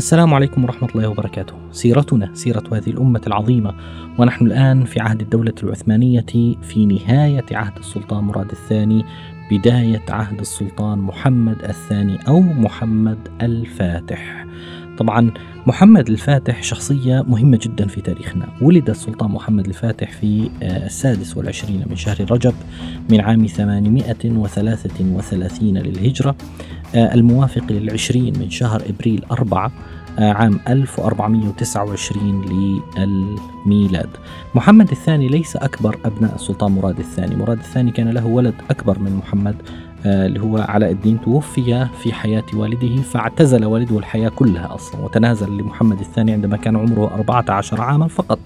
السلام عليكم ورحمة الله وبركاته. سيرتنا سيرة هذه الأمة العظيمة ونحن الآن في عهد الدولة العثمانية في نهاية عهد السلطان مراد الثاني بداية عهد السلطان محمد الثاني أو محمد الفاتح. طبعا محمد الفاتح شخصية مهمة جدا في تاريخنا. ولد السلطان محمد الفاتح في آه، السادس والعشرين من شهر رجب من عام 833 للهجرة آه، الموافق للعشرين من شهر إبريل أربعة آه، عام 1429 للميلاد. محمد الثاني ليس أكبر أبناء السلطان مراد الثاني. مراد الثاني كان له ولد أكبر من محمد اللي هو علاء الدين توفي في حياة والده فاعتزل والده الحياة كلها أصلا وتنازل لمحمد الثاني عندما كان عمره 14 عاما فقط.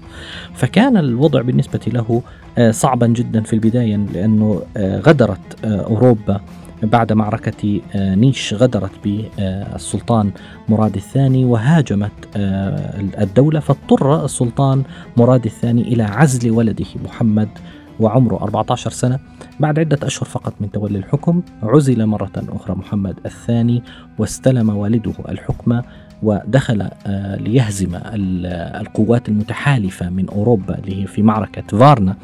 فكان الوضع بالنسبة له آه، صعبا جدا في البداية لأنه غدرت أوروبا بعد معركة آه، نيش غدرت بالسلطان مراد الثاني وهاجمت آه، الدولة فاضطر السلطان مراد الثاني إلى عزل ولده محمد وعمره 14 سنة بعد عدة أشهر فقط من تولي الحكم عزل مرة أخرى محمد الثاني واستلم والده الحكم ودخل آه، ليهزم القوات المتحالفة من أوروبا اللي هي في معركة فارنا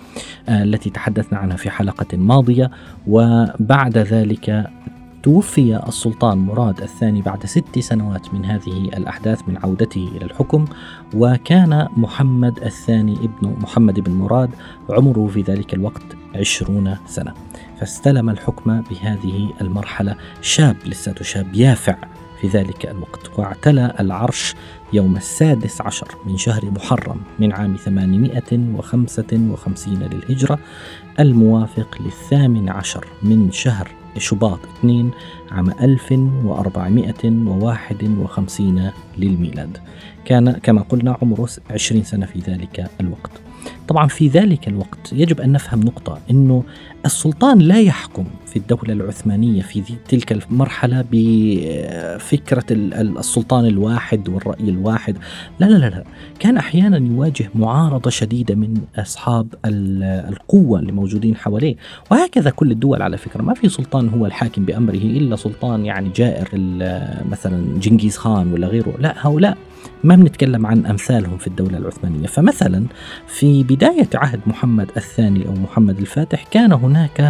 آه، التي تحدثنا عنها في حلقة ماضية. وبعد ذلك توفي السلطان مراد الثاني بعد ست سنوات من هذه الأحداث من عودته إلى الحكم وكان محمد الثاني ابن محمد بن مراد عمره في ذلك الوقت عشرون سنة. فاستلم الحكم بهذه المرحلة شاب لساته شاب يافع في ذلك الوقت واعتلى العرش يوم السادس عشر من شهر محرم من عام 855 للهجرة الموافق للثامن عشر من شهر شباط اثنين عام 1451 للميلاد. كان كما قلنا عمره 20 سنة في ذلك الوقت. طبعا في ذلك الوقت يجب أن نفهم نقطة أنه السلطان لا يحكم في الدولة العثمانية في تلك المرحلة بفكرة السلطان الواحد والرأي الواحد. لا لا لا. كان أحيانا يواجه معارضة شديدة من أصحاب القوة اللي موجودين حواليه. وهكذا كل الدول على فكرة. ما في سلطان هو الحاكم بأمره إلا سلطان يعني جائر مثلا جنكيز خان ولا غيره. لا هؤلاء ما بنتكلم عن أمثالهم في الدولة العثمانية. فمثلا في بداية عهد محمد الثاني أو محمد الفاتح كان هناك น่าจะ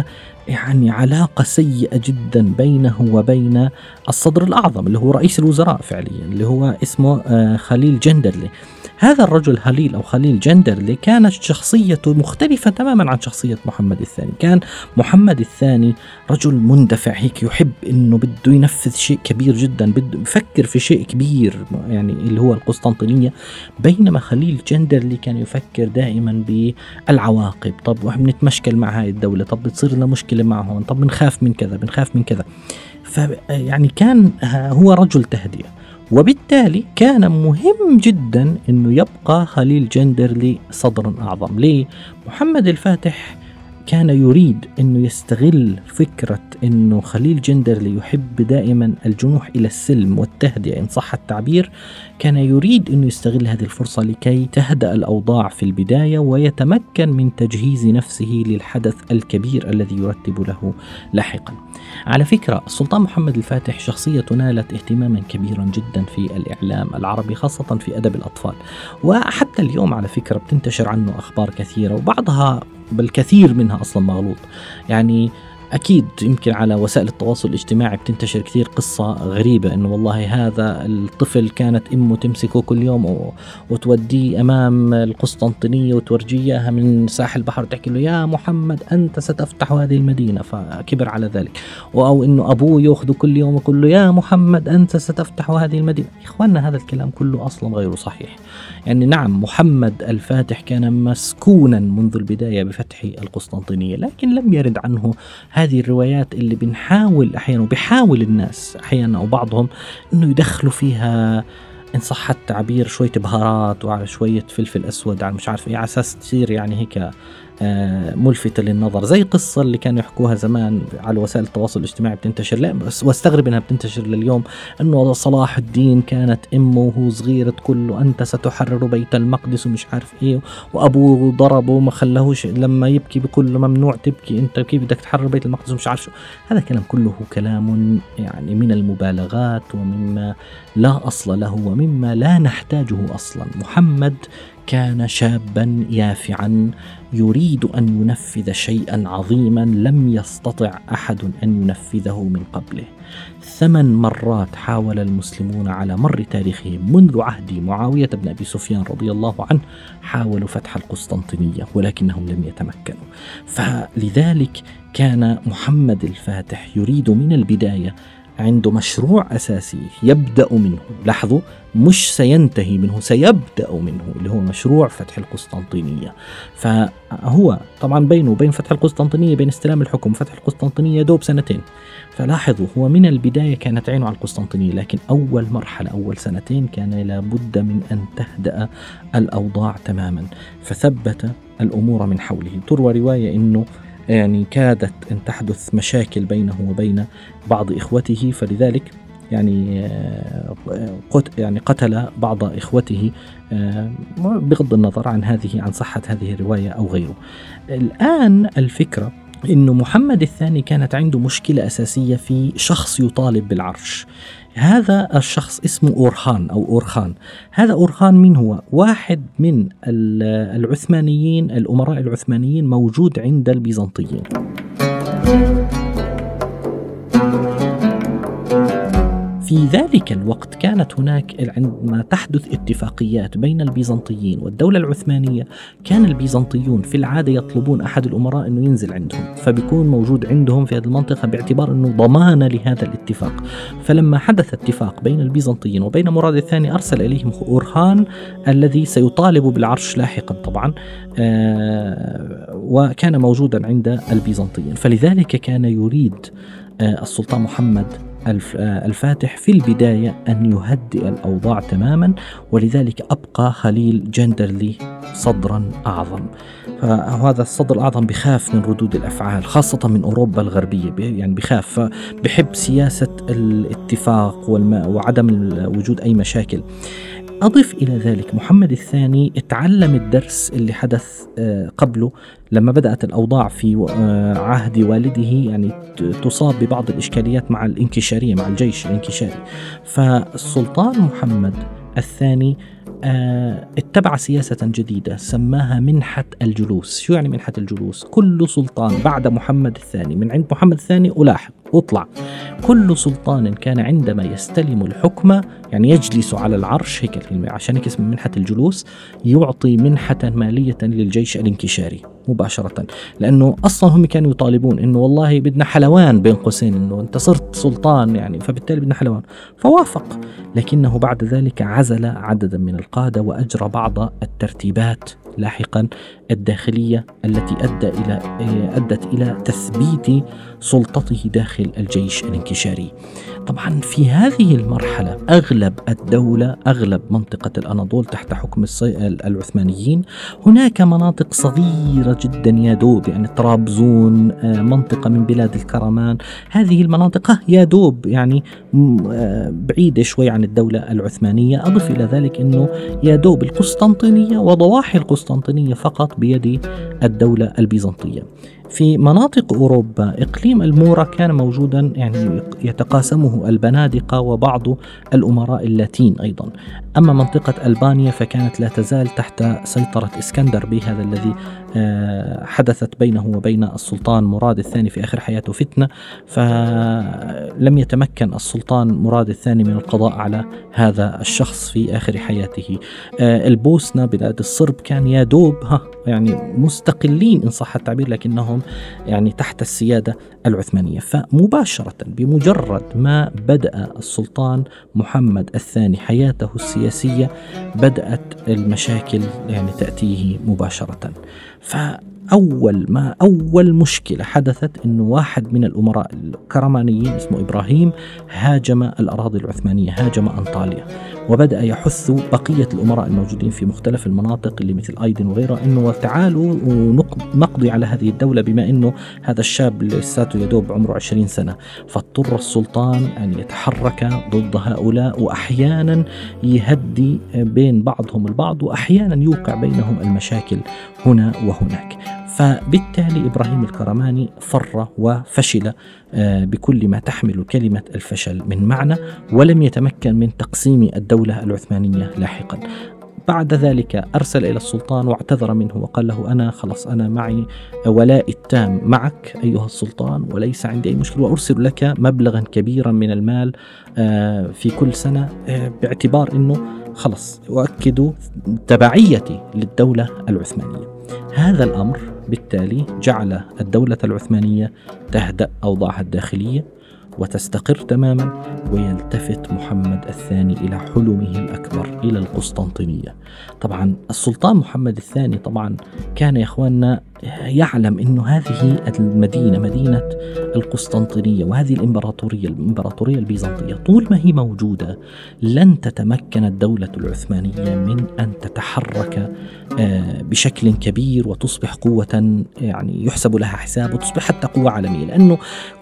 يعني علاقة سيئة جدا بينه وبين الصدر الأعظم اللي هو رئيس الوزراء فعليا اللي هو اسمه آه، خليل جندرلي. هذا الرجل هليل أو خليل جندرلي كانت شخصيته مختلفة تماما عن شخصية محمد الثاني. كان محمد الثاني رجل مندفع هيك يحب أنه بده ينفذ شيء كبير جدا بده يفكر في شيء كبير يعني اللي هو القسطنطينية. بينما خليل جندرلي كان يفكر دائما بالعواقب. طب بنتمشكل مع هاي الدولة طب بتصير لنا مشكلة؟ مع هون طب بنخاف من كذا بنخاف من كذا. فيعني كان هو رجل تهدئة. وبالتالي كان مهم جدا إنه يبقى خليل جندرلي صدرا أعظم. ليه؟ محمد الفاتح كان يريد أنه يستغل فكرة أنه خليل جندرلي يحب دائما الجنوح إلى السلم والتهدئة إن صح التعبير كان يريد أنه يستغل هذه الفرصة لكي تهدأ الأوضاع في البداية ويتمكن من تجهيز نفسه للحدث الكبير الذي يرتب له لاحقا. على فكرة السلطان محمد الفاتح شخصية نالت اهتماما كبيرا جدا في الإعلام العربي خاصة في أدب الأطفال وحتى اليوم على فكرة بتنتشر عنه أخبار كثيرة وبعضها بل كثير منها أصلا مغلوط. يعني أكيد يمكن على وسائل التواصل الاجتماعي بتنتشر كثير قصة غريبة إنه والله هذا الطفل كانت أمه تمسكه كل يوم وتوديه أمام القسطنطينية وتورجيه اياها من ساحل البحر تحكي له يا محمد أنت ستفتح هذه المدينة فكبر على ذلك. أو إنه أبوه يأخذه كل يوم ويقول له يا محمد أنت ستفتح هذه المدينة. إخواننا هذا الكلام كله أصلا غير صحيح. يعني نعم محمد الفاتح كان مسكونا منذ البداية بفتح القسطنطينية لكن لم يرد عنه هذه الروايات اللي بنحاول أحيانا وبيحاول الناس أحيانا أو بعضهم إنه يدخلوا فيها إن صح التعبير شوية بهارات وعلى شوية فلفل أسود على مش عارف إيه على أساس تصير يعني هيك ملفتة للنظر زي قصة اللي كانوا يحكوها زمان على وسائل التواصل الاجتماعي بتنتشر. لا بس واستغرب إنها بتنتشر لليوم إنه صلاح الدين كانت أمه وهو صغير تقول له أنت ستحرر بيت المقدس ومش عارف إيه وأبوه ضربه وما خلاهوش لما يبكي له ممنوع تبكي أنت كيف بدك تحرر بيت المقدس ومش عارف شو؟ هذا كلام كله كلام يعني من المبالغات ومما لا أصل له ومما لا نحتاجه أصلا. محمد كان شابا يافعا يريد أن ينفذ شيئا عظيما لم يستطع أحد أن ينفذه من قبله. ثمان مرات حاول المسلمون على مر تاريخهم منذ عهد معاوية بن أبي سفيان رضي الله عنه حاولوا فتح القسطنطينية ولكنهم لم يتمكنوا. فلذلك كان محمد الفاتح يريد من البداية عنده مشروع أساسي يبدأ منه. لاحظوا مش سينتهي منه سيبدأ منه اللي هو مشروع فتح القسطنطينية. فهو طبعا بينه وبين فتح القسطنطينية بين استلام الحكم وفتح القسطنطينية دوب سنتين. فلاحظوا هو من البداية كانت عينه على القسطنطينية لكن أول مرحلة أول سنتين كان لابد من أن تهدأ الأوضاع تماما. فثبت الأمور من حوله. تروى رواية أنه يعني كادت أن تحدث مشاكل بينه وبين بعض إخوته فلذلك يعني آه، يعني قتل بعض إخوته آه، بغض النظر عن هذه عن صحة هذه الرواية أو غيره. الآن الفكرة انه محمد الثاني كانت عنده مشكلة أساسية في شخص يطالب بالعرش. هذا الشخص اسمه أورخان أو أورخان هذا أورخان من هو؟ واحد من العثمانيين الأمراء العثمانيين موجود عند البيزنطيين في ذلك الوقت كانت هناك عندما تحدث اتفاقيات بين البيزنطيين والدولة العثمانية. كان البيزنطيون في العادة يطلبون أحد الأمراء أنه ينزل عندهم فبيكون موجود عندهم في هذه المنطقة باعتبار أنه ضمان لهذا الاتفاق. فلما حدث اتفاق بين البيزنطيين وبين مراد الثاني أرسل إليهم أورخان الذي سيطالب بالعرش لاحقا طبعا آه وكان موجودا عند البيزنطيين. فلذلك كان يريد آه السلطان محمد الفاتح في البداية أن يهدئ الأوضاع تماما ولذلك أبقى خليل جندرلي صدرا أعظم. فهذا الصدر الأعظم بخاف من ردود الأفعال خاصة من أوروبا الغربية يعني بخاف. بحب سياسة الاتفاق وعدم وجود أي مشاكل. أضف إلى ذلك محمد الثاني تعلم الدرس اللي حدث آه، قبله لما بدأت الأوضاع في آه، عهد والده يعني تصاب ببعض الإشكاليات مع الانكشارية مع الجيش الانكشاري. فالسلطان محمد الثاني آه، اتبع سياسة جديدة سماها منحة الجلوس. شو يعني منحة الجلوس؟ كل سلطان بعد محمد الثاني من عند محمد الثاني ألاحق اطلع كل سلطان كان عندما يستلم الحكم يعني يجلس على العرش هيك عشان هيك اسمه منحة الجلوس يعطي منحة مالية للجيش الانكشاري مباشرة. لأنه أصلا هم كانوا يطالبون أنه والله بدنا حلوان بين قوسين أنه أنت صرت سلطان يعني فبالتالي بدنا حلوان. فوافق. لكنه بعد ذلك عزل عددا من القادة وأجرى بعض الترتيبات لاحقا. الداخلية التي أدى إلى أدت إلى تثبيت سلطته داخل الجيش الانكشاري. طبعا في هذه المرحلة أغلب الدولة أغلب منطقة الأناضول تحت حكم العثمانيين هناك مناطق صغيرة جدا يا دوب يعني طرابزون آه، منطقة من بلاد الكرمان هذه المناطق يا دوب يعني آه، بعيدة شوي عن الدولة العثمانية أضف إلى ذلك أنه يا دوب القسطنطينية وضواحي القسطنطينية فقط بيد الدولة البيزنطية. في مناطق أوروبا إقليم المورا كان موجودا يعني يتقاسمه البنادقة وبعض الأمراء اللاتين أيضا. أما منطقة ألبانيا فكانت لا تزال تحت سيطرة إسكندر بي هذا الذي آه، حدثت بينه وبين السلطان مراد الثاني في آخر حياته فتنة. فلم يتمكن السلطان مراد الثاني من القضاء على هذا الشخص في آخر حياته. آه، البوسنة بلاد الصرب كان يا دوب يعني مستقلين إن صح التعبير لكنهم يعني تحت السيادة العثمانية. فمباشرة بمجرد ما بدأ السلطان محمد الثاني حياته السياسية بدأت المشاكل يعني تأتيه مباشرة. فأول ما أول مشكلة حدثت أنه واحد من الأمراء الكرمانيين اسمه إبراهيم هاجم الأراضي العثمانية هاجم أنطاليا. وبدأ يحث بقية الأمراء الموجودين في مختلف المناطق اللي مثل أيدن وغيرها أنه تعالوا ونقضي على هذه الدولة بما أنه هذا الشاب لساته يدوب عمره 20 سنة. فاضطر السلطان أن يتحرك ضد هؤلاء وأحيانا يهدي بين بعضهم البعض وأحيانا يوقع بينهم المشاكل هنا وهناك. فبالتالي إبراهيم الكرماني فر وفشل آه، بكل ما تحمل كلمة الفشل من معنى ولم يتمكن من تقسيم الدولة العثمانية لاحقا. بعد ذلك أرسل إلى السلطان واعتذر منه وقال له أنا خلاص أنا معي ولاء التام معك أيها السلطان وليس عندي أي مشكلة وأرسل لك مبلغا كبيرا من المال آه، في كل سنة آه، باعتبار إنه خلص أؤكد تبعيتي للدولة العثمانية. هذا الأمر بالتالي جعل الدولة العثمانية تهدأ أوضاعها الداخلية وتستقر تماما ويلتفت محمد الثاني إلى حلمه الأكبر إلى القسطنطينية. طبعا السلطان محمد الثاني طبعا كان يا إخواننا يعلم انه هذه المدينة مدينة القسطنطينية وهذه الإمبراطورية الإمبراطورية البيزنطية طول ما هي موجودة لن تتمكن الدولة العثمانية من أن تتحرك آه، بشكل كبير وتصبح قوة يعني يحسب لها حساب وتصبح حتى قوة عالمية لأنه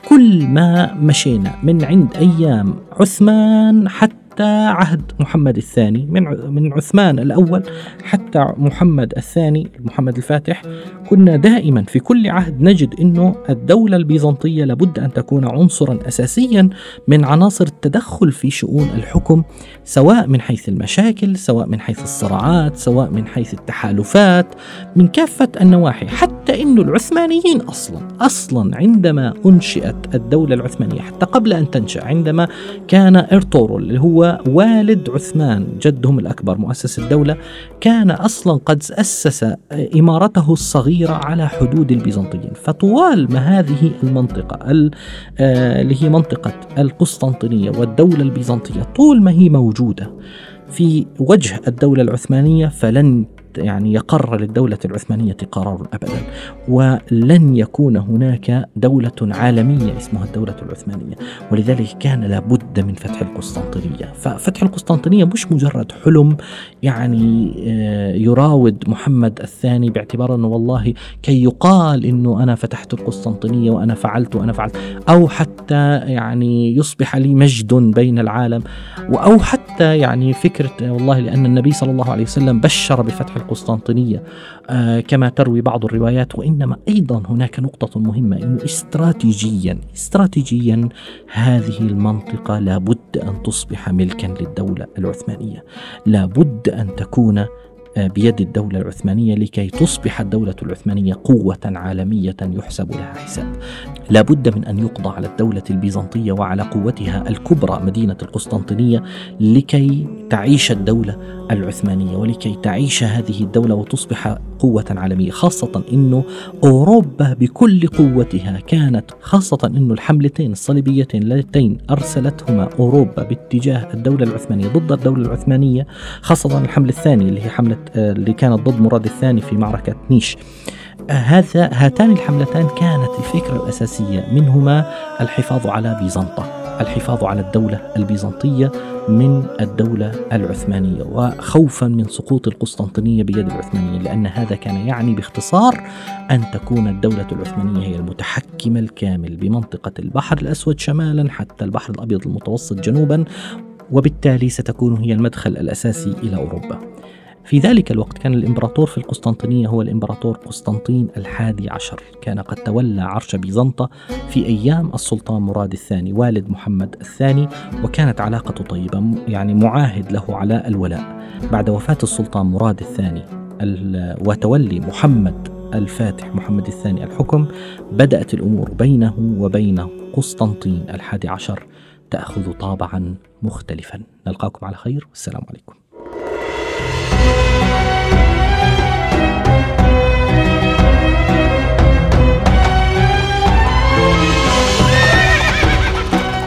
كل ما مشينا من عند أيام عثمان حتى حتى عهد محمد الثاني من من عثمان الأول حتى محمد الثاني محمد الفاتح كنا دائما في كل عهد نجد إنه الدولة البيزنطية لابد أن تكون عنصرا اساسيا من عناصر التدخل في شؤون الحكم سواء من حيث المشاكل سواء من حيث الصراعات سواء من حيث التحالفات من كافة النواحي حتى انه العثمانيين أصلا أصلا عندما أنشئت الدولة العثمانية حتى قبل أن تنشأ عندما كان إرطغرل اللي هو والد عثمان جدهم الأكبر مؤسس الدولة كان أصلا قد أسس إمارته الصغيرة على حدود البيزنطيين. فطوال ما هذه المنطقة آه، اللي هي منطقة القسطنطينية والدولة البيزنطية طول ما هي موجودة في وجه الدولة العثمانية فلن يعني يقر للدولة العثمانية قرار أبدا ولن يكون هناك دولة عالمية اسمها الدولة العثمانية ولذلك كان لابد من فتح القسطنطينية. ففتح القسطنطينية مش مجرد حلم يعني آه، يراود محمد الثاني باعتبار أنه والله كي يقال أنه أنا فتحت القسطنطينية وأنا فعلت وأنا فعلت أو حتى يعني يصبح لي مجد بين العالم أو حتى يعني فكرة والله لأن النبي صلى الله عليه وسلم بشر بفتح القسطنطينية آه كما تروي بعض الروايات وإنما أيضا هناك نقطة مهمة أنه استراتيجيا استراتيجيا هذه المنطقة لابد أن تصبح ملكا للدولة العثمانية لابد أن تكون آه، بيد الدولة العثمانية لكي تصبح الدولة العثمانية قوة عالمية يحسب لها حساب. لا بد من أن يقضى على الدولة البيزنطية وعلى قوتها الكبرى مدينة القسطنطينية لكي تعيش الدولة العثمانية ولكي تعيش هذه الدولة وتصبح قوة عالمية خاصة أنه أوروبا بكل قوتها كانت خاصة أنه الحملتين الصليبيتين اللتين أرسلتهما أوروبا باتجاه الدولة العثمانية ضد الدولة العثمانية خاصة الحملة الثانية اللي هي حملة آه، اللي كانت ضد مراد الثاني في معركة نيش. هذا هاتان الحملتان كانت الفكرة الأساسية منهما الحفاظ على بيزنطة. الحفاظ على الدولة البيزنطية من الدولة العثمانية وخوفا من سقوط القسطنطينية بيد العثمانيين لأن هذا كان يعني باختصار أن تكون الدولة العثمانية هي المتحكمة الكامل بمنطقة البحر الأسود شمالا حتى البحر الأبيض المتوسط جنوبا وبالتالي ستكون هي المدخل الأساسي إلى أوروبا. في ذلك الوقت كان الإمبراطور في القسطنطينية هو الإمبراطور قسطنطين الحادي عشر. كان قد تولى عرش بيزنطة في أيام السلطان مراد الثاني والد محمد الثاني وكانت علاقته طيبة يعني معاهد له على الولاء. بعد وفاة السلطان مراد الثاني وتولي محمد الفاتح محمد الثاني الحكم بدأت الأمور بينه وبين قسطنطين الحادي عشر تأخذ طابعا مختلفا. نلقاكم على خير والسلام عليكم.